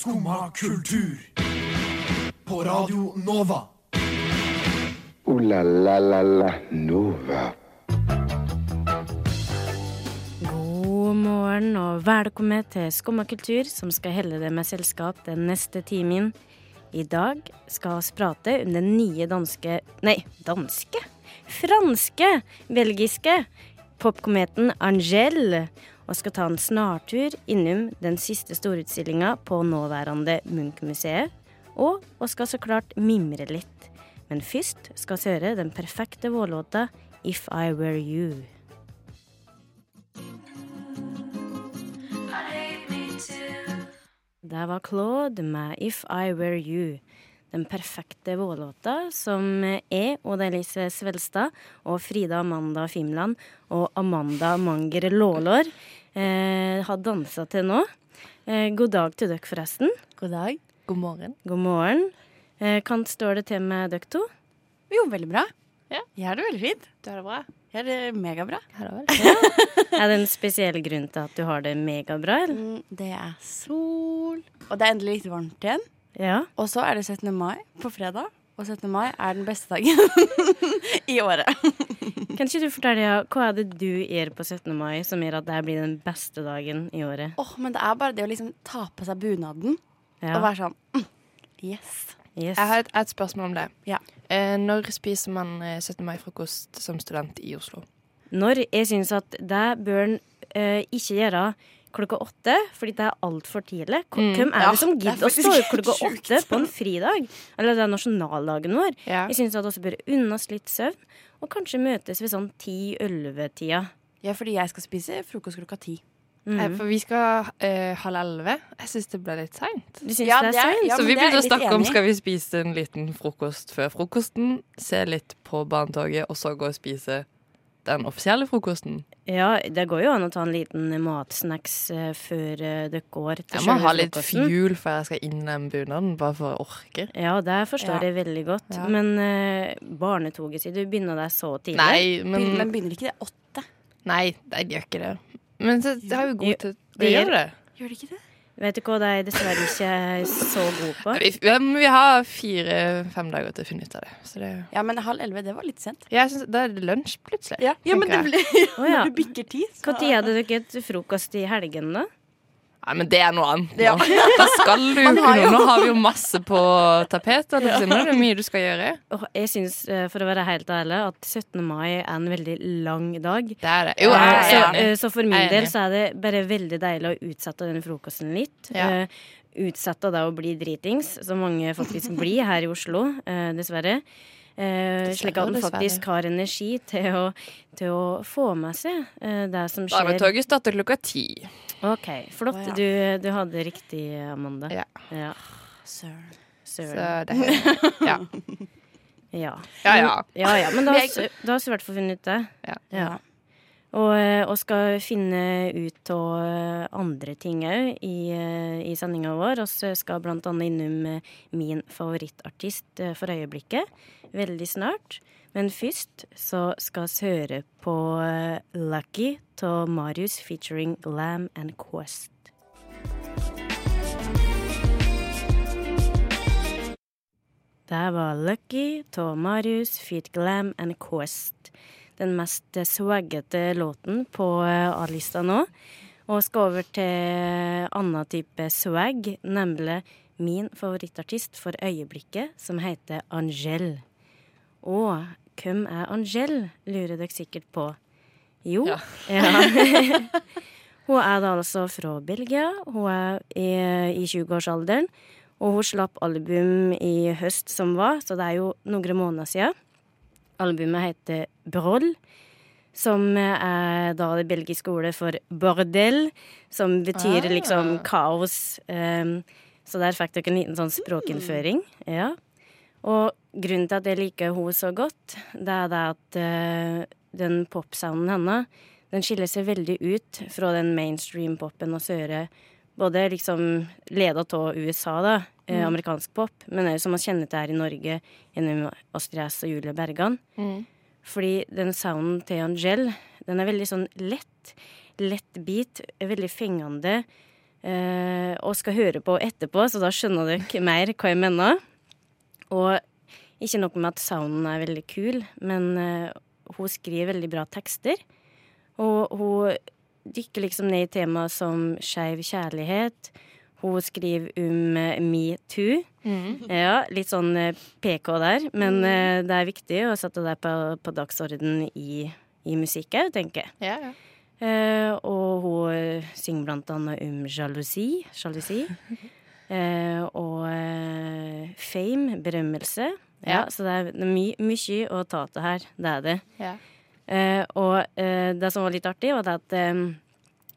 Skumma kultur. På Radio Nova. O-la-la-la-la Nova. God morgen og velkommen til Skumma kultur, som skal helle deg med selskap den neste timen. I dag skal vi prate om den nye danske Nei, danske? Franske, belgiske popkometen Angel. Og skal ta en snartur innom den siste storutstillinga på nåværende Munch-museet. Og vi skal så klart mimre litt. Men først skal vi høre den perfekte vårlåta If I Were You. Det var Claude med If I Were You. Den perfekte vårlåta som jeg, Oda Elise Svelstad og Frida Amanda Fimland og Amanda Manger Lålår eh, har dansa til nå. Eh, god dag til dere, forresten. God dag. God morgen. God morgen. Eh, Kan står det til med dere to? Jo, veldig bra. Ja. Jeg har det veldig fint. Du har det bra? Jeg har det megabra. Ja, det. Er det en spesiell grunn til at du har det megabra? eller? Mm, Det er sol, og det er endelig litt varmt igjen. Ja. Og så er det 17. mai på fredag, og 17. mai er den beste dagen i året. Kan ikke du fortelle ja, hva er det du gjør på 17. mai som gjør at dette blir den beste dagen i året? Åh, men det er bare det å liksom ta på seg bunaden Ja. og være sånn mm, Yes. Yes. Jeg har et, et spørsmål om det. Ja. Eh, når spiser man eh, 17. mai-frokost som student i Oslo? Når jeg syns at det bør en eh, ikke gjøre klokka åtte, fordi det er altfor tidlig. Hvem Mm. Hvem er Ja, det som det er gidder å stå opp klokka åtte på en fridag? Eller det er nasjonaldagen vår. Ja. Jeg syns at også bør unne oss litt søvn, og kanskje møtes ved sånn ti-elleve-tida. Ja, fordi jeg skal spise frokost klokka ti. Mm. Eh, for vi skal eh, halv elleve. Jeg syns det ble litt seint. Ja, er er- ja, så vi er begynte å snakke om enig skal vi spise en liten frokost før frokosten, se litt på barnetoget, og så gå og spise den offisielle frokosten. Ja, det går jo an å ta en liten matsnacks eh, før eh, det går til Jeg må ha litt fuel før jeg skal inn den bunaden, bare for å orke. Ja, det forstår Ja. jeg veldig godt. Ja. Men uh, barnetoget sitt, du begynner deg så tidlig? Nei, Men, Be men begynner ikke det åtte? Nei, det gjør ikke det. Men så, det har jo god tid å gjør- gjøre det. Gjør det ikke det? Vet du hva de er dessverre ikke er så gode på? Vi, vi, har fire-fem dager til å finne ut av det. Så det Ja, men halv elleve, det var litt sent. jeg synes, Da er det lunsj, plutselig. Ja, men det blir Å, ja. Når du bikker ti, så Når hadde dere et frokost i helgen, da? Nei, men det er noe annet. Ja. Da skal du jo- Nå har vi jo masse på tapetet. Ja. Nå er mye du skal gjøre. Og jeg syns, eh, for å være helt ærlig, at 17. mai er en veldig lang dag. Det er det. Jo, Eh, jeg så, er enig. eh, så for min del så er det bare veldig deilig å utsette den frokosten litt. Ja. Utsette det å bli dritings, som mange faktisk blir her i Oslo, dessverre. Eh, slik at den faktisk har energi til å, til å få med seg eh, det som skjer. Barnetoget starter klokka ti. OK, flott. Ja. du, du hadde riktig, Amanda. Ja. ja. Søren. Så Søren. det Ja. Ja. Ja, ja. ja, ja. Men da har Men vi da har vi i hvert fall funnet ut det. Ja. Og, eh, og skal finne ut av eh, andre ting òg i, eh, i sendinga vår. Vi skal annet innom min favorittartist for øyeblikket veldig snart. Men først så skal vi høre på Lucky av Marius featuring Glam and Quest. Det var Lucky av Marius feat Glam and Quest. Den mest swaggete låten på eh, A-lista nå. Og skal over til annen type swag, nemlig min favorittartist for øyeblikket, som heter Angel. Og hvem er Angel, lurer dere sikkert på. Jo, Ja. ja. hun er da altså fra Belgia. Hun er i, i 20-årsalderen. Og hun slapp album i høst som var, så det er jo noen måneder siden. Albumet heter Broll, som er da det belgiske ordet for bordell, som betyr Ah. liksom kaos. Um, så der fikk dere en liten sånn språkinnføring. Ja. Og grunnen til at jeg liker henne så godt, det er det at uh, den popsounden hennes, den skiller seg veldig ut fra den mainstream-popen og søre. Både liksom leda av USA, da, eh, amerikansk pop, men også som man kjenner til her i Norge gjennom Astrid S og Julie Bergan. Mm. Fordi den sounden til Angel, den er veldig sånn lett. Lett beat, veldig fengende. Eh, og skal høre på etterpå, så da skjønner dere mer hva jeg mener. Og ikke noe med at sounden er veldig kul, men eh, hun skriver veldig bra tekster. Og hun dykker liksom ned i tema som skeiv kjærlighet. Hun skriver om metoo. Mm. Ja, litt sånn eh, PK der, men mm. det er viktig å sette det på, på dagsorden i, i musikk òg, tenker jeg. Ja, ja. Eh, og hun eh, synger blant annet om sjalusi. Sjalusi. Eh, og eh, fame, berømmelse. Ja, Ja. Så det er, my, mye å ta til her. Det er det. Ja. Eh, og eh, det som var litt artig, var det at eh,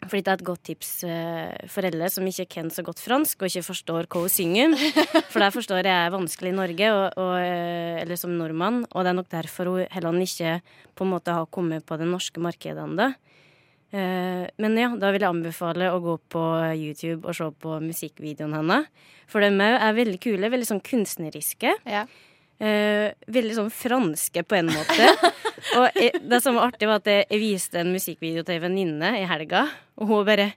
fordi det er et godt tips eh, for alle som ikke kan så godt fransk og ikke forstår hva hun synger. For der forstår jeg er vanskelig i Norge, og, og, eh, eller som nordmann. Og det er nok derfor hun heller ikke på en måte har kommet på det norske markedet ennå. Eh, men ja, da vil jeg anbefale å gå på YouTube og se på musikkvideoen hennes. For de er veldig kule, veldig sånn kunstneriske. Ja. Eh, veldig sånn franske på en måte. og jeg, det som var artig, var at jeg, jeg viste en musikkvideo til ei venninne i helga, og hun bare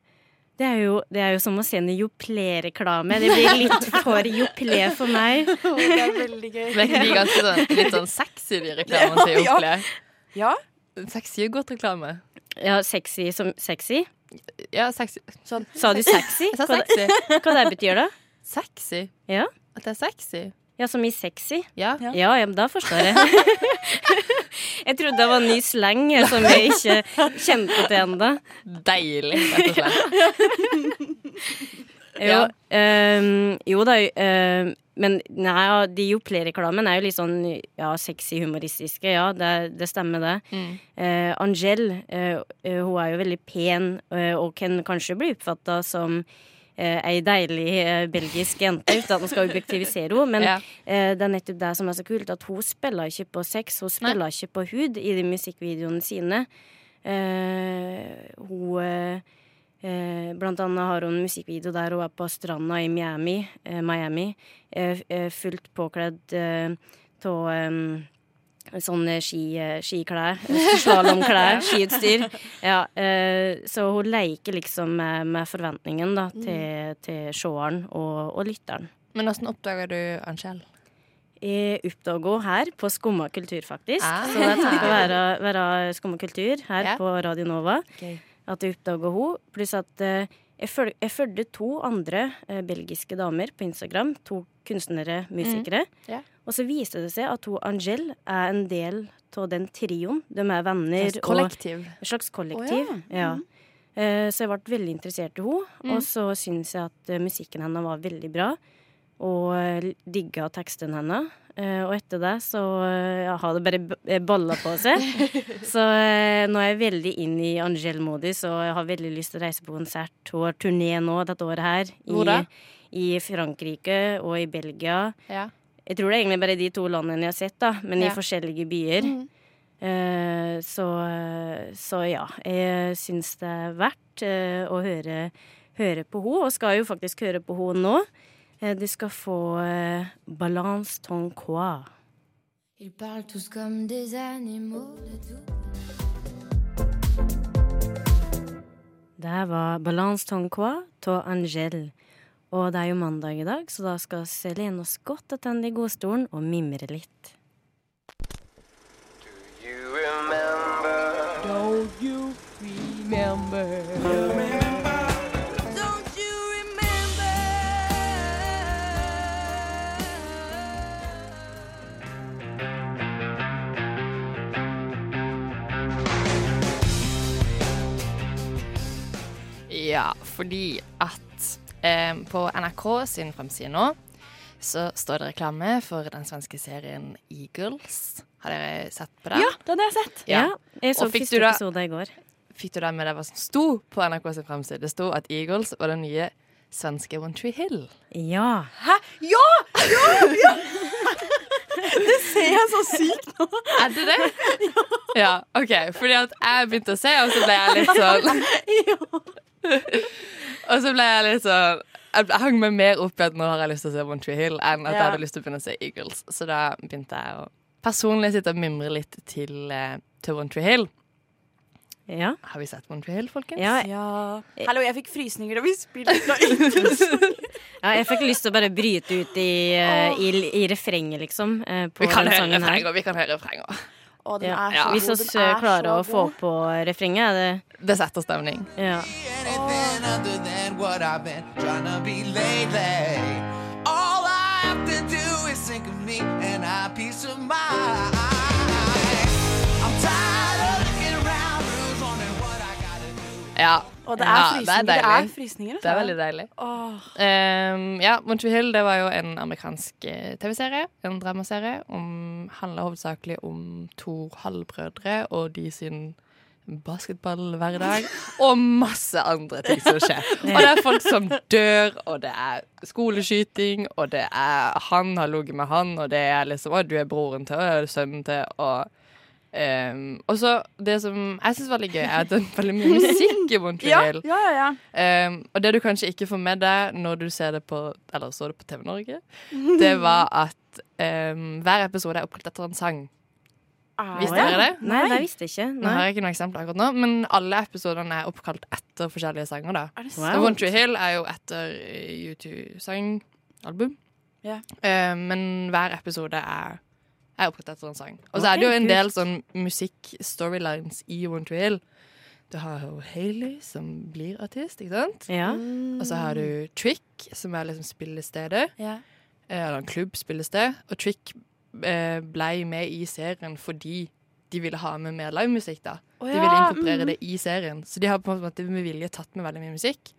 det er, jo, det er jo som å se en Joplé-reklame. Det blir litt for Joplé for meg. det er veldig gøy. Men er ikke de ganske sånn, litt sånn sexy, de reklamene til Ja. Joplé? Ja, Sexy er godt reklame. Ja, sexy som sexy. Ja, sexy. sånn. Sa du sexy? Jeg sa Hva, det- sexy. hva det betyr da? Sexy? Ja, At det er sexy? Ja som i sexy? Ja. Ja. Ja, ja, men da forstår jeg. jeg trodde det var en ny slang som jeg ikke kjente til ennå. Deilig, rett og slett. Jo, Ja. ehm, jo da, ehm, men nei, de Joplé-reklamen er jo litt sånn ja, sexy, humoristiske. Ja, det, det stemmer, det. Mm. Uh, Angel, eh, eh, hun er jo veldig pen uh, og kan kanskje bli oppfatta som ei deilig eh, belgisk jente, uten at man skal objektivisere henne. Men Ja. eh, det er nettopp det som er så kult, at hun spiller ikke på sex, hun spiller ikke på hud i de musikkvideoene sine. Eh, hun eh, eh, Blant annet har hun en musikkvideo der hun er på stranda i Miami, eh, Miami eh, eh, fullt påkledd av sånne ski, eh, skiklær, slalåmklær, skiutstyr. Ja, eh, så hun leker liksom med, med forventningen da, til, til seeren og, og lytteren. Men åssen oppdager du Angel? Jeg oppdaga henne her på Skumma kultur, faktisk. Ah. Så det er takket være, være Skumma kultur her Ja. på Radio Nova at jeg oppdaga henne. Pluss at eh, jeg, føl jeg to andre eh, belgiske damer på Instagram. To kunstnere, musikere. Ja. Og så viste det seg at hun Angel er en del av den trioen. De er venner. Et og kollektiv. et slags kollektiv. oh, ja. Eh, Så jeg ble veldig interessert i henne. Mm. Og så syns jeg at eh, musikken hennes var veldig bra. Og eh, digga teksten hennes. Eh, Og etter det så eh, ja, har det bare balla på seg. så eh, nå er jeg veldig inn i Angel-modus, og jeg har veldig lyst til å reise på konsert. Hun har turné nå dette året her. Hvor da? I, I Frankrike og i Belgia. Ja. Jeg tror det er egentlig bare de to landene jeg har sett, da, men Ja. i forskjellige byer. Eh, så, så ja, jeg syns det er verdt uh, å høre, høre på henne, og skal jo faktisk høre på henne nå. Eh, du skal få eh, 'Balance ton quoi'. Ils parlent tous comme des animaux de. Det var 'Balance ton quoi' av Angel. Og det er jo mandag i dag, så da skal vi lene oss godt tilbake i godstolen og mimre litt. Do you remember? Don't fordi at eh, på NRK sin fremside nå så står det reklame for den svenske serien Eagles. Har dere sett på det? Ja, den har jeg sett. Ja. jeg så første da- episode i går. Fikk du det med deg hva som sto på NRK sin fremside? Det sto at Eagles var den nye svenske One Tree Hill. Ja. Hæ? Ja! Ja! ja! Det ser jeg så sykt nå. Er det det? Ja. OK. Fordi at jeg begynte å se, og så ble jeg litt sånn Og så ble jeg litt sånn Jeg hang meg mer opp i at nå har jeg lyst til å se One Tree Hill, enn at jeg hadde lyst til å begynne å se Eagles. Så da begynte jeg å personlig sitte og mimre litt til, eh, til One Tree Hill. Ja. Har vi sett One Tree Hill, folkens? ja. Ja. Hallo, jeg fikk frysninger da vi spilte Ja, jeg fikk lyst til å bare bryte ut i, uh, i, i refrenget, liksom. Uh, På Vi kan den høre sangen her. refrenger. Vi kan høre refrenger. Og den Ja. er så Ja. god. Hvis vi er klarer å få på refrenget, er det Det setter stemning. ja. Other than what I've been trying to be lately. All I have to do is think of me and I peace of mind. I'm tired of looking around, who's wondering what I gotta do. Ja. Og det er Ja, frysninger. det er deilig. frysninger Det er veldig deilig. Åh. Um, ja, Monty Hill det var jo en amerikansk eh, TV-serie. En dramaserie. Handla hovedsakelig om to halvbrødre og de sin basketballhverdag. Og masse andre ting som skjer. Og det er folk som dør, og det er skoleskyting, og det er han har ligget med han, og det er liksom Å, du er broren til, og det er sønnen til, og um, og så Det som jeg syns var litt gøy, er at det er veldig mye musikk i Montreal. Ja, ja, ja. ja. Um, og det du kanskje ikke får med deg når du ser det på Eller så det på TV Norge, det var at um, hver episode er oppkalt etter en sang. Visste dere det? Nei, det visste jeg ikke. Nå har jeg ikke noen eksempler akkurat nå, men alle episodene er oppkalt etter forskjellige sanger. da Er det Wow. One Tree Hill er jo etter U2-sangalbum. Ja. Uh, men hver episode er, er oppkalt etter en sang. Og så er det jo en del sånn musikk-storylines i One Tree Hill. Du har jo Hailey, som blir artist, ikke sant? Ja. Mm. Og så har du Trick, som er liksom spillestedet. ja. eh, Eller en klubb spillested. Og Trick ble med i serien fordi de ville ha med mer livemusikk. da. Å De ville inkorporere mm. det i serien. Så de har på en måte med vilje tatt med veldig mye musikk.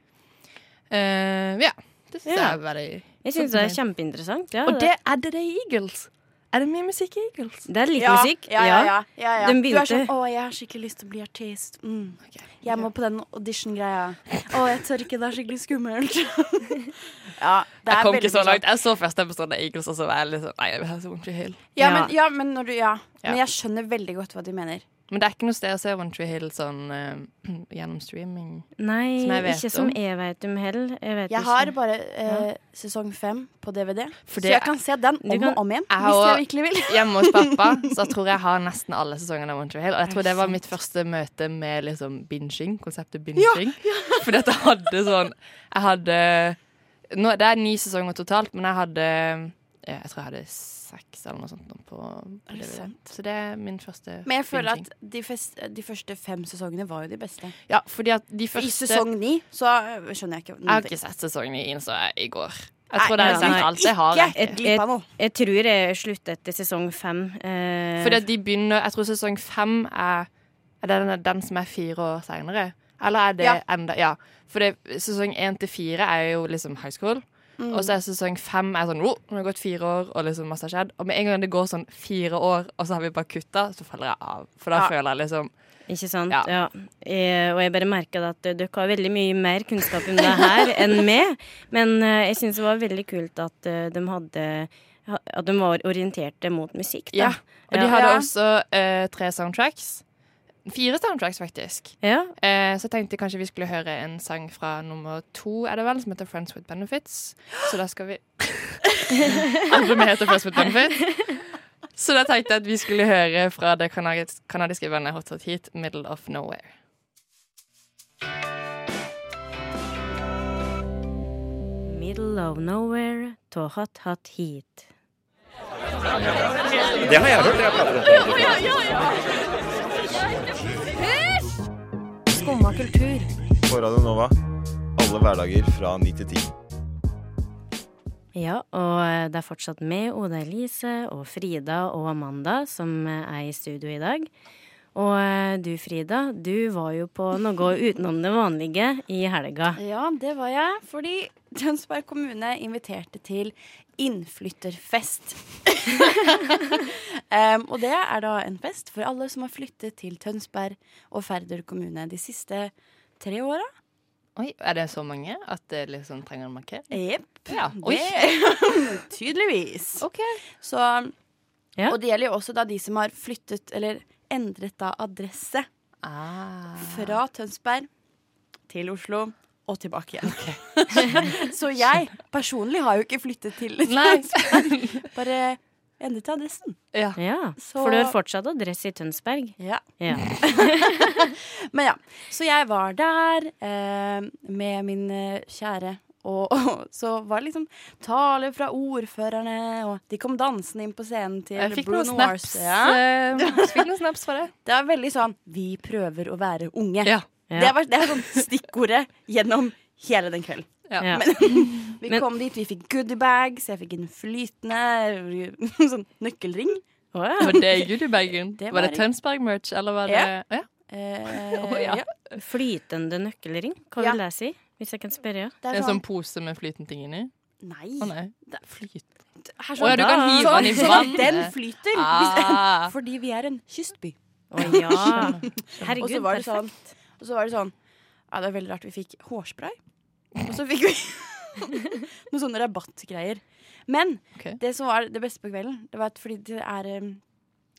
Uh, ja. Det syns Ja. jeg er veldig Jeg syns det er kjempeinteressant. Ja, Og det er det det er Eagles. Er det mye musikk i Eagles? det er litt ja, musikk. Ja, ja, ja. ja, ja. Den Du er sånn 'Å, jeg har skikkelig lyst til å bli artist'. Mm. Jeg må på den audition-greia. 'Å, jeg tør ikke, det er skikkelig skummelt'. ja, det Jeg kom ikke så langt. Jeg så første episode av Eagles, og så var jeg litt sånn Nei, jeg har så vondt i hælen. Ja, Ja. men, når du Ja. Ja. Men jeg skjønner veldig godt hva du mener. Men det er ikke noe sted å se One Tree Hill sånn uh, gjennom streaming. Nei, Som jeg vet ikke som om. jeg vet om heller. Jeg Jeg har bare eh, sesong fem på DVD, For så jeg kan se den om kan- og om igjen. Jeg Hvis jeg virkelig vil. Hjemme hos pappa så jeg tror jeg har nesten alle sesongene av One Tree Hill. Og jeg tror det var mitt første møte med liksom binging, konseptet binging. Fordi at jeg hadde sånn Jeg hadde nå, Det er ni sesonger totalt, men jeg hadde Jeg tror jeg hadde seks eller noe sånt på, på det sant? Så det er min første Men jeg føler at de, fest, de første fem sesongene var jo de beste. Ja, fordi at de I sesong ni så øh, skjønner jeg ikke Jeg har ikke sett sesong ni, innså jeg i går. Jeg tror Nei, det er ja, alt. Det har jeg Ikke glipp. Jeg tror det er slutt etter sesong fem. Eh, Fordi at de begynner Jeg tror sesong fem er Er det den, den som er fire år seinere? Eller er det Ja. enda Ja. For sesong én til fire er jo liksom high school. Mm. Og så er sesong fem er sånn oh, Nå har det gått fire år, og liksom masse har skjedd. Og med en gang det går sånn fire år, og så har vi bare kutta, så faller jeg av. For da Ja. føler jeg liksom Ikke sant? Ja. Ja. Jeg, og jeg bare merka at eh, dere har veldig mye mer kunnskap om det her enn meg. Men eh, jeg syns det var veldig kult at eh, de hadde At de var orienterte mot musikk. Da. Ja. Og de hadde også eh, tre soundtracks. Fire soundtracks, faktisk. Ja. Eh, så jeg kanskje vi skulle høre en sang fra nummer to, er det vel, som heter 'Friends with Benefits'. Så da skal vi Albumet heter 'Friends with Benefits'. Så da tenkte jeg at vi skulle høre fra det kanadis- kanadiske bandet Hot Hot Heat, 'Middle of Nowhere'. Middle of nowhere to hot hot heat. Det har jeg hørt. Jeg prater om Skumma kultur. På Radio Nova. Alle hverdager fra ni til ti. Ja, og det er fortsatt med Oda Elise og Frida og Amanda som er i studio i dag. Og eh, du Frida, du var jo på noe utenom det vanlige i helga. Ja, det var jeg. Fordi Tønsberg kommune inviterte til innflytterfest. um, og det er da en fest for alle som har flyttet til Tønsberg og Færder kommune de siste tre åra. Oi, Er det så mange at det liksom trenger en markering? Jepp. Ja. Tydeligvis. OK. Så, Ja. Og det gjelder jo også da de som har flyttet, eller endret da adresse Ah. fra Tønsberg til Oslo og tilbake igjen. Så jeg personlig har jo ikke flyttet til. Tønsberg. Bare endret adressen. Ja. Ja, Så- For du har fortsatt adresse i Tønsberg? Ja. Ja. Men ja. Så jeg var der eh, med min eh, kjære Og, og så var det liksom taler fra ordførerne, og de kom dansende inn på scenen til Jeg fikk Bruno noen snaps, Mars. Ja. eh, fikk noen snaps for det. Det var veldig sånn Vi prøver å være unge. Ja. Det, var, det er sånn stikkordet gjennom hele den kvelden. Ja. Ja. Vi Men- kom dit, vi fikk goodiebags, jeg fikk en flytende sånn nøkkelring. Oh, ja. Var det goodiebagen? Det var, var det. Tønsberg-merch, eller var det Ja. ja. Eh, oh, ja. ja. Flytende nøkkelring, hva vil det si? Hvis jeg kan spørre? Det er sånn sånn pose med flytende ting inni? Nei. Å nei. Det er Flyt. her Å ja, du kan hive sånn, den i vann. den flyter. Ah. Fordi vi er en kystby. Å ja. Herregud, så var det perfekt. sånn Og så var det sånn Ja, det var veldig rart. Vi fikk hårspray. Og så fikk vi noen sånne rabattgreier. Men okay. det som var det beste på kvelden, det var at fordi det er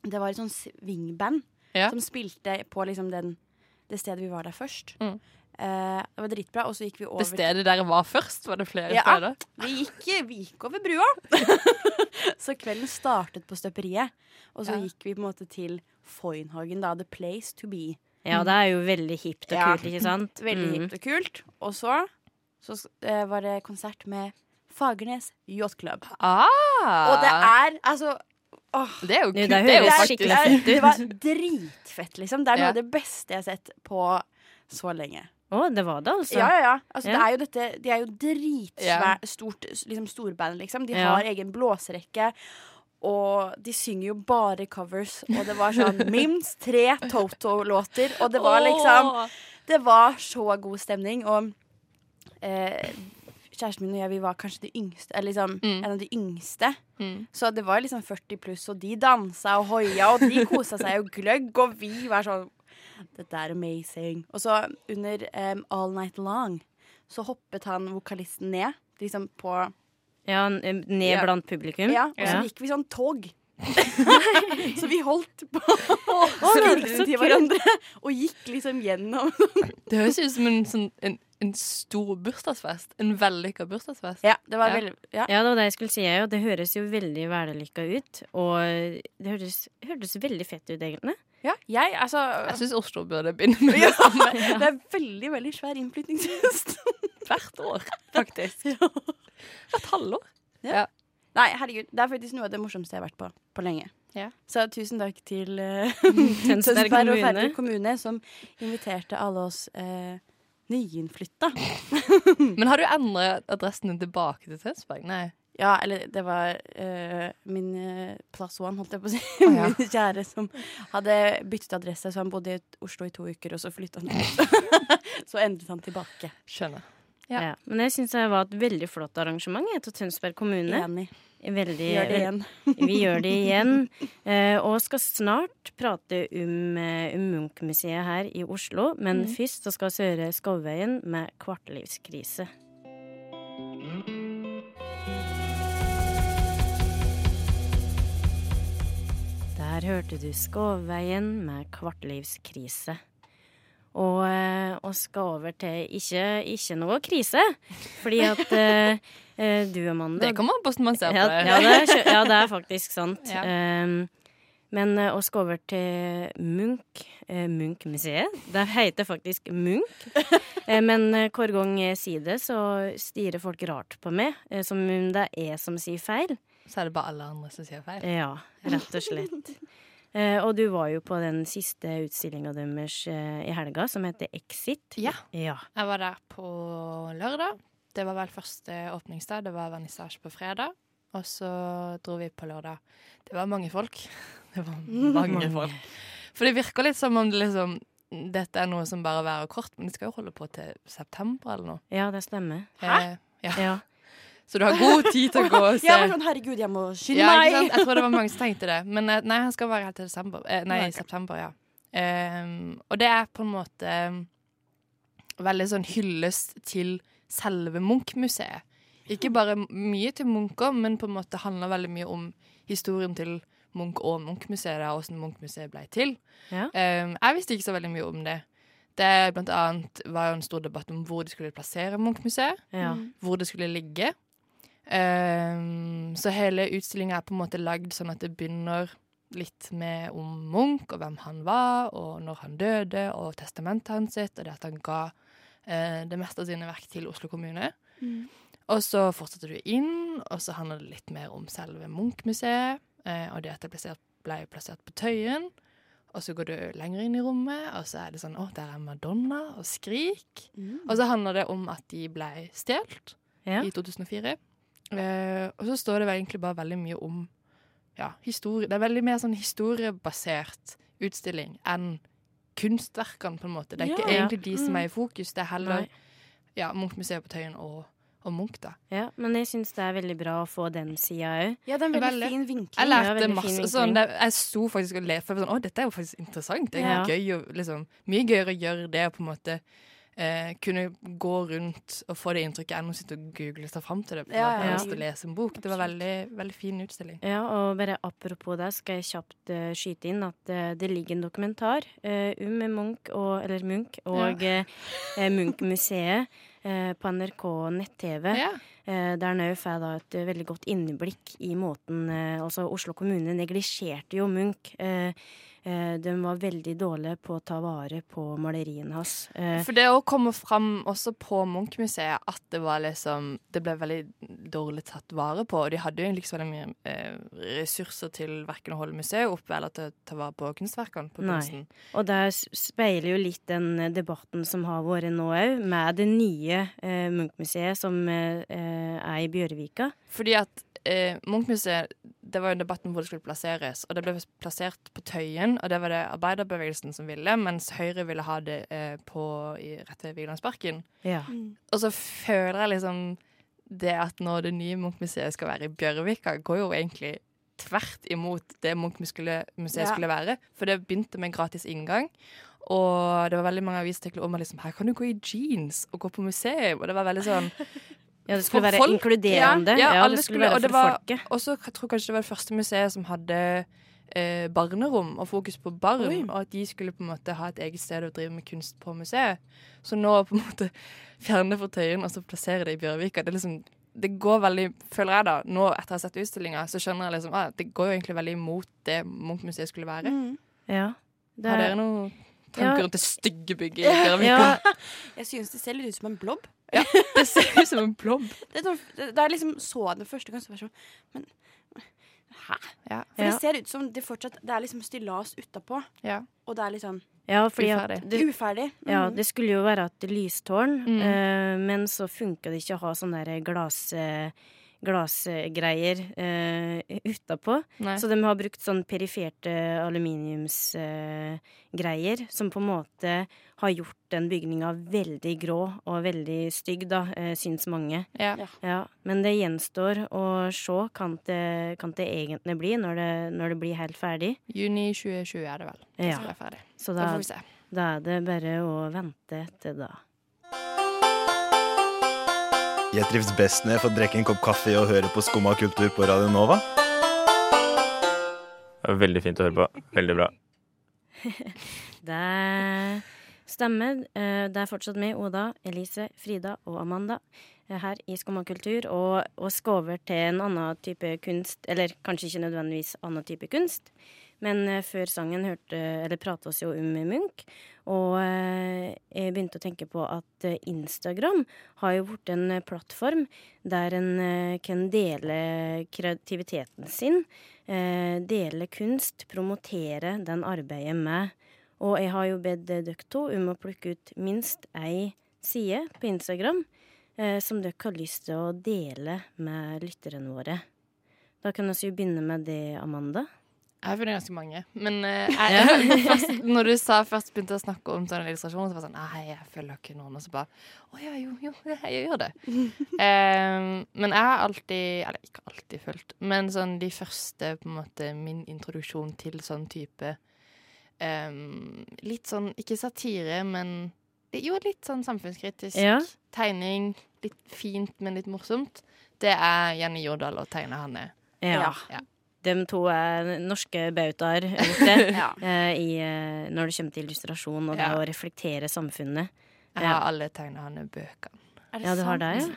Det var et sånn swingband Ja. som spilte på liksom den, det stedet vi var der først. Mm. Uh, det var dritbra. Og så gikk vi over Det stedet dere var først, var det flere Ja. steder? Vi gikk, vi gikk over brua. så kvelden startet på støperiet. Og så Ja. gikk vi på en måte til Foynhagen, da. The place to be. Ja, det er jo veldig hipt og Ja. kult, ikke sant? Veldig Mm. hipt og kult. Og så, så eh, var det konsert med Fagernes Yacht Club. Ah. Og det er altså åh, Det er jo kult. det Det er jo skikkelig det, fett det var dritfett, liksom. Det er noe Ja. av det beste jeg har sett på så lenge. Å, det var det, altså. Ja, ja, ja. Altså, Ja. Det er jo dette, de er jo Ja. dritsvært stort liksom storband, liksom. De Ja. har egen blåserekke. Og de synger jo bare covers. Og det var sånn minst tre Toto-låter. Og det var liksom Det var så god stemning. Og eh, kjæresten min og jeg, vi var kanskje de yngste. Eller liksom Mm. en av de yngste. Mm. Så det var liksom 40 pluss, og de dansa og hoia, og de kosa seg jo gløgg, og vi var sånn Dette er amazing. Og så under um, All Night Long så hoppet han vokalisten ned, liksom på Ja, ned Ja. blant publikum. Ja, og så Ja. gikk vi sånn tog. så vi holdt på skuldrene til hverandre og gikk liksom gjennom. Det høres ut som en, sånn, en, en stor bursdagsfest. En vellykka bursdagsfest. Ja, det var Ja. veldig ja. Ja, det var det jeg skulle si. Ja. Det høres jo veldig vellykka ut. Og det hørtes, hørtes veldig fett ut, egentlig. ja. Jeg, altså Jeg syns Oslo burde begynne med ja, det samme Det er veldig, veldig svær innflytningsfest. hvert år, faktisk. Hvert halvår. Nei, herregud, det er faktisk noe av det morsomste jeg har vært på på lenge. Ja. Så tusen takk til uh, Tønsberg og. Færder kommune, som inviterte alle oss uh, nyinnflytta. Men har du endret adressen din tilbake til Tønsberg? Nei. Ja, eller det var uh, min uh, plass one, holdt jeg på å si. Oh, ja. Min kjære som hadde byttet adresse, så han bodde i Oslo i to uker, og så flytta han ut. så endret han tilbake. Skjønner. Ja. Ja. Men jeg syns det var et veldig flott arrangement jeg, til Tønsberg kommune. Enig. Veldig, Gjør det igjen. Vi gjør det igjen. Eh, og skal snart prate om, eh, om Munch-museet her i Oslo. Men Mm. først så skal vi høre Skovveien med 'Kvartlivskrise'. Der hørte du Skovveien med 'Kvartlivskrise'. Og, eh, og skal over til ikke, ikke noe krise, fordi at uh, du, Amanda Det kommer an på hvordan man ser på ja, det. ja, det er, ja, det er faktisk sant. Ja. Um, men vi skal over til Munch, Munch-museet Det heter faktisk Munch. Men hver gang jeg sier det, så stirrer folk rart på meg, som om det er jeg som sier feil. Så er det bare alle andre som sier feil. Ja, rett og slett. Eh, og du var jo på den siste utstillinga deres eh, i helga, som heter Exit. Ja. Ja. Jeg var der på lørdag. Det var vel første åpningsdag. Det var vernissasje på fredag. Og så dro vi på lørdag. Det var mange folk. Det var mange folk. For det virker litt som om det liksom dette er noe som bare varer kort, men de skal jo holde på til september eller noe. ja, det stemmer. Eh, ja. Ja. Så du har god tid til å gå og se. Jeg var sånn herregud, jeg må skynde Ja, meg. Jeg tror det var mange som tenkte det. Men eh, nei, han skal være helt til desember. Eh, nei, i september, ja. Um, og det er på en måte veldig sånn hyllest til selve Munch-museet. Ikke bare mye til Muncher, men på en måte handler veldig mye om historien til Munch og Munch-museet, og hvordan Munch-museet ble til. Ja. Um, jeg visste ikke så veldig mye om det. Det blant annet var jo en stor debatt om hvor de skulle plassere Munch-museet ja. hvor det skulle ligge. Ehm, så hele utstillinga er på en måte lagd sånn at det begynner litt med om Munch og hvem han var, og når han døde, og testamentet hans sitt, og det at han ga eh, det meste av sine verk til Oslo kommune. Og så fortsetter du inn, og så handler det litt mer om selve Munch-museet. Eh, og det at det ble plassert, ble plassert på Tøyen. Og så går du lenger inn i rommet, og så er det sånn Å, der er Madonna og Skrik. Og så handler det om at de ble stjålet Ja. i 2004. Eh, og så står det egentlig bare veldig mye om ja, historie. Det er veldig mer sånn historiebasert utstilling enn kunstverkene, på en måte. Det er ikke Ja. egentlig de som er i fokus, det er heller Nei. ja, Munch-museet på Tøyen og, og Munch, da. Ja, men jeg syns det er veldig bra å få den sida òg. Ja, det er en veldig, Veldig. fin vinkling. Jeg lærte masse sånn, det, Jeg sto faktisk og leste for sånn, Å, dette er jo faktisk interessant. Det er Ja. gøy å, liksom, Mye gøyere å gjøre det og på en måte eh, kunne gå rundt og få det inntrykket enn å sitte og google seg fram til det. Ja, ja, å lese en bok. Det var veldig, veldig fin utstilling. Ja, og bare apropos det, skal jeg kjapt uh, skyte inn at uh, det ligger en dokumentar uh, om Munch og, eller Munch og ja. eh, Munch-museet på NRK nett-TV. Ja. Eh, der nå får da et veldig godt innblikk i måten Altså, Oslo kommune neglisjerte jo Munch. Eh, de var veldig dårlige på å ta vare på maleriene hans. Eh, For det å komme fram også på Munch-museet at det var liksom Det ble veldig dårlig tatt vare på. Og de hadde jo egentlig ikke så veldig mye eh, ressurser til verken å holde museet oppe eller til å ta vare på kunstverkene på Nei. Og det speiler jo litt den debatten som har vært nå òg, med det nye eh, Munch-museet som er i Bjørvika. Fordi at eh, Munch-museet Det var jo en debatt om hvor det skulle plasseres. Og det ble plassert på Tøyen, og det var det arbeiderbevegelsen som ville, mens Høyre ville ha det eh, på, i, rett ved Vigelandsparken. Ja. Og så føler jeg liksom det at når det nye Munch-museet skal være i Bjørvika, går jo egentlig tvert imot det Munch-museet Ja. skulle være. For det begynte med gratis inngang. Og det var veldig mange avisartikler om at liksom, her kan du gå i jeans og gå på museum. Og det var veldig sånn ja, det skulle For være folk. inkluderende. Ja, Ja, alle det skulle skulle- og være det for var- folket. Og så jeg kanskje det var det første museet som hadde eh, barnerom og fokus på barn. Oi. Og at de skulle på en måte ha et eget sted å drive med kunst på museet. Så nå på en måte fjerne for Tøyen og så plassere det i Bjørvika. Det er liksom det går veldig, føler jeg da, nå etter å ha sett utstillinga, så skjønner jeg liksom ah, det går jo egentlig veldig imot det Munch-museet skulle være. Mm. Ja. Det Har er- dere noen Ja. tanker rundt det stygge bygget i Bjørvika? ja, Jeg synes det ser litt ut som en blobb. Det ser ut som en blobb. Det, er liksom så den første gang, så var jeg sånn Men hæ? Ja. For Ja. det ser ut som det fortsatt Det er liksom stillas utapå, Ja. og det er litt sånn ja, fordi at Uferdig. det, uferdig. ja, Mm. det skulle jo være et lystårn, Mm. eh, men så funka det ikke å ha sånn der glass... eh, glassgreier uh, utapå. Så de har brukt sånn periferte aluminiumsgreier, greier som på en måte har gjort den bygninga veldig grå og veldig stygg, da, uh, syns mange. Ja. Ja. Men det gjenstår å se kan det, kan det egentlig bli når det, når det blir helt ferdig. Juni 2020 er det vel. Det Ja. skal være ferdig. Så Da da, får vi se. da er det bare å vente til da. Jeg trives best når jeg får drikke en kopp kaffe og høre på Skumma kultur på Radio Nova. Det var Veldig fint å høre på. Veldig bra. Det stemmer. Eh, Det er fortsatt med Oda, Elise, Frida og Amanda eh, her i Skumma kultur. Og, og skal over til en annen type kunst, eller kanskje ikke nødvendigvis annen type kunst. Men eh, før sangen hørte, eller prata oss jo om Munch. Og eh, jeg begynte å tenke på at eh, Instagram har jo blitt en plattform der en kan dele kreativiteten sin. Dele kunst, promotere den arbeidet med. Og jeg har jo bedt dere to om å plukke ut minst ei side på Instagram som dere har lyst til å dele med lytterne våre. Da kan vi jo begynne med det, Amanda. Jeg har funnet ganske mange. Men eh, jeg, først, når du sa først begynte å snakke om sånne illustrasjoner, så var det sånn Nei, jeg følger ikke noen. Og så bare Å ja, jo, jo, jeg gjør det. um, men jeg har alltid Eller ikke alltid fulgt, men sånn de første på en måte Min introduksjon til sånn type um, Litt sånn Ikke satire, men jo, litt sånn samfunnskritisk Ja. tegning. Litt fint, men litt morsomt. Det er Jenny Jordal og Tegne Hanne. Ja. Ja. De to er norske bautaer Ja. eh, eh, når det kommer til illustrasjon og det Ja. å reflektere samfunnet. Jeg har alle tegna han i bøkene. Er det Ja, du har det, ja?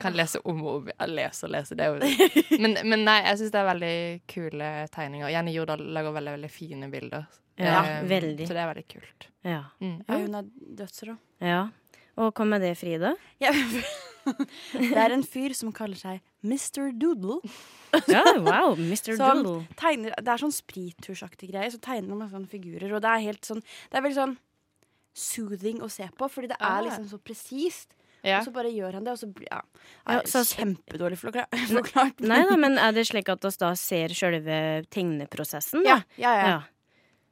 Kan lese om og om. Lese og lese. Det er jo men, men nei, jeg syns det er veldig kule tegninger. Jenny Jordal lager veldig veldig fine bilder. Ja, um, veldig. Så det er veldig kult. Ja. Mm. Ja, hun er dødsrå. ja. Og hva med det, Frida? Ja, det er en fyr som kaller seg Mr. Doodle. Ja, wow, Mr. Doodle. tegner, det er sånn sprittusjaktig greie. Så tegner han masse sånne figurer, og det er helt sånn Det er veldig sånn soothing å se på, fordi det Ah. er liksom så presist. Ja. Og så bare gjør han det, og så blir ja, Ja, så- Kjempedårlig forklart. Nei nei, men er det slik at vi da ser sjølve tegneprosessen, Ja, ja, ja,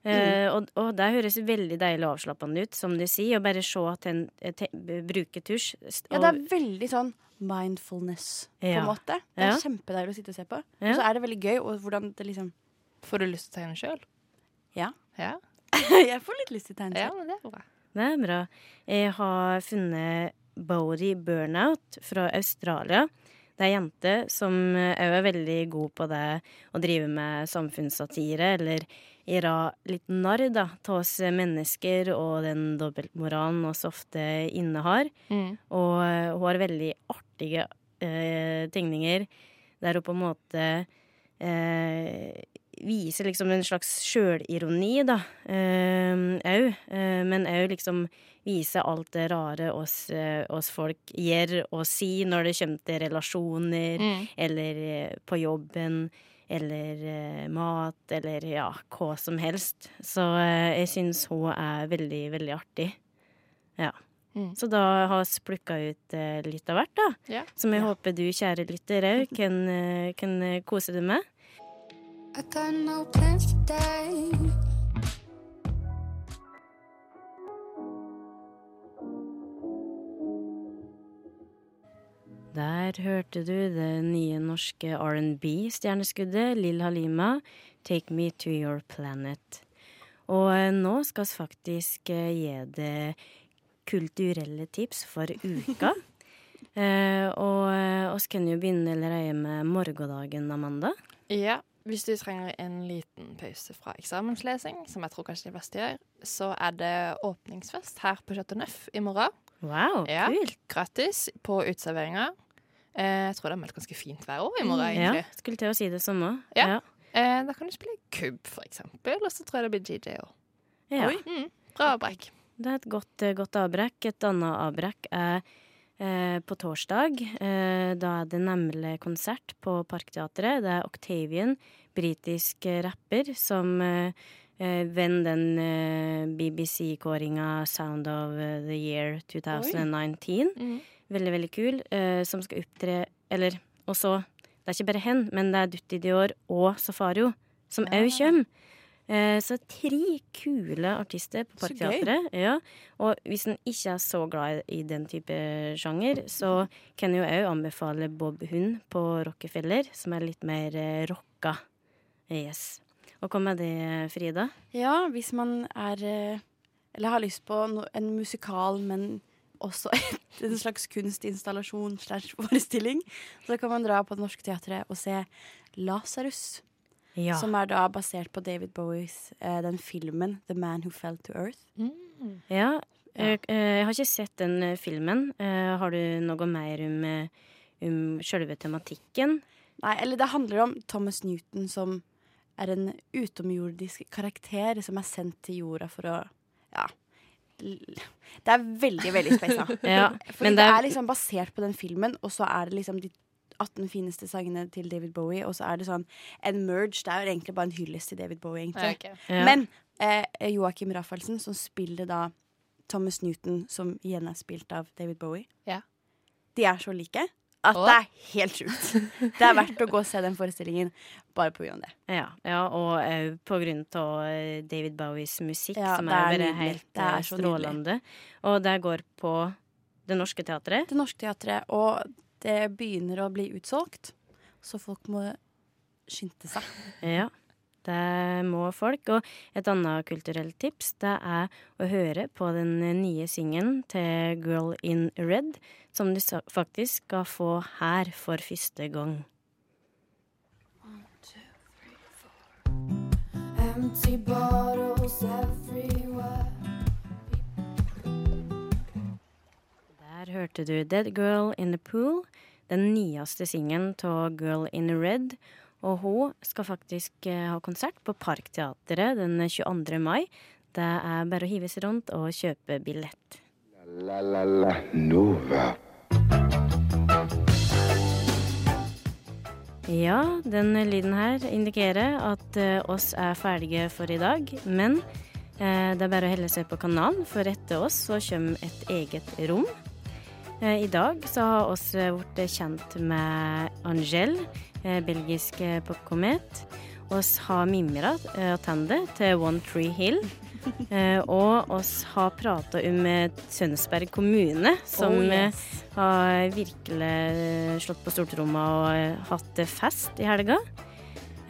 ja. Uh, og, og det høres veldig deilig og avslappende ut, som du sier. Å bare se at en eh, bruker tusj. st- Ja, det er veldig sånn mindfulness, på en måte. Det er Ja. kjempedeilig å sitte og se på. Ja. Og så er det veldig gøy, og hvordan det liksom Får du lyst til å tegne sjøl? Ja. Ja. Jeg får litt lyst til å tegne ja, selv. men det er bra. Det er bra. Jeg har funnet Bodie Burnout fra Australia. Det er jenter jente som òg er veldig god på det å drive med samfunnssatire, eller gjøre litt narr da, av oss mennesker og den dobbeltmoralen vi ofte innehar. Mm. Og eh, hun har veldig artige eh, tegninger der hun på en måte eh, viser liksom en slags sjølironi, da, òg. Eh, men òg liksom viser alt det rare oss, eh, oss folk gjør og sier når det kommer til relasjoner, Mm. eller eh, på jobben, eller eh, mat, eller ja, hva som helst. Så eh, jeg syns hun er veldig, veldig artig. Ja. Mm. Så da har vi plukka ut eh, litt av hvert, da. Ja. Som jeg håper du, kjære lytter, òg kan, kan kose deg med. I got no plans today. Der hørte du det nye norske R&B-stjerneskuddet Lill Halima, 'Take Me To Your Planet'. Og eh, nå skal vi faktisk eh, gi det kulturelle tips for uka. Eh, og vi oss kan jo begynne allerede med morgendagen, Amanda. Ja, hvis du trenger en liten pause fra eksamenslesing, som jeg tror kanskje de fleste gjør, så er det åpningsfest her på Chateau Neuf i morgen. Wow, Ja. kult. Gratis på uteserveringa. Eh, jeg tror det er meldt ganske fint vær òg i morgen, Ja, egentlig. skulle til å si det samme. Ja. Eh, da kan du spille kubb, for eksempel, og så tror jeg det blir GJ òg. Ja. Mm, bra avbrekk. Det er et godt, eh, godt avbrekk. Et annet avbrekk er eh, på torsdag. Eh, da er det nemlig konsert på Parkteatret. Det er Octavian, britisk rapper, som eh, vinner den eh, BBC-kåringa Sound of the Year 2019. Mm. Veldig, veldig kul. uh, som skal opptre Eller også Det er ikke bare hen, men det er Dutti Dior og Safario som òg kommer. Eh, så tre kule artister på Så. Parkteatret. Ja. Og hvis en ikke er så glad i den type sjanger, så kan jeg jo òg anbefale Bob Hund på Rockefeller, som er litt mer eh, rocka. Yes. Og hva med det, Frida? Ja, hvis man er Eller har lyst på no, en musikal, men også et, en slags kunstinstallasjon slash forestilling, så kan man dra på Det Norske Teatret og se Lasarus. Ja. Som er da basert på David Bowies eh, den filmen 'The Man Who Fell to Earth'. Ja, eh, eh, jeg har ikke sett den eh, filmen. Eh, har du noe mer om, om sjølve tematikken? Nei, eller det handler om Thomas Newton som er en utomjordisk karakter som er sendt til jorda for å Ja. Det er veldig, veldig spesa. Ja, Fordi det det er er liksom basert på den filmen, og så er det liksom de 18 fineste sangene til David Bowie, og så er det sånn en merge. Det er jo egentlig bare en hyllest til David Bowie, egentlig. Okay. ja. Men eh, Joakim Raffelsen, som spiller da Thomas Newton, som igjen er spilt av David Bowie, Ja. de er så like at og? det er helt sjukt. Det er verdt å gå og se den forestillingen bare av det. Ja, ja og òg på grunn av eh, David Bowies musikk, Ja, som er er bare helt er eh, strålende. Og det går på Det Norske Teatret. Det Norske Teatret, og det begynner å bli utsolgt, så folk må skynde seg. Ja, det må folk. Og et annet kulturelt tips, det er å høre på den nye singelen til Girl in Red, som du faktisk skal få her for første gang. Empty bottles everywhere. Der hørte du Dead Girl in the Pool, den nyeste singelen av Girl in Red. Og hun skal faktisk eh, ha konsert på Parkteatret den 22. mai. Det er bare å hive seg rundt og kjøpe billett. La la la Nova. Ja, den lyden her indikerer at eh, oss er ferdige for i dag. Men eh, det er bare å helle seg på kanalen, for etter oss så kommer et eget rom. Eh, I dag så har oss eh, blitt kjent med Angel, eh, belgisk eh, popkomet. Oss har mimra eh, tilbake til One Tree Hill. Eh, og oss har prata om eh, Tønsberg kommune, som Oh, eh, yes. har virkelig eh, slått på stortromma og eh, hatt fest i helga.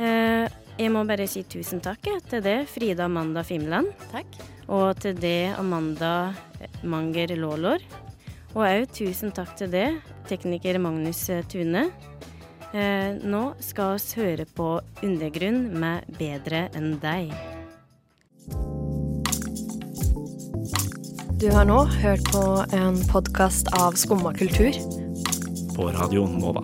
Eh, jeg må bare si tusen takk til det, Frida Amanda Fimland. Takk. Og til det, Amanda eh, Manger Lålår. Og òg tusen takk til det, tekniker Magnus eh, Tune. Eh, nå skal oss høre på Undergrunn med Bedre enn deg. Du har nå hørt på en podkast av Skumma kultur. På Radio Nova.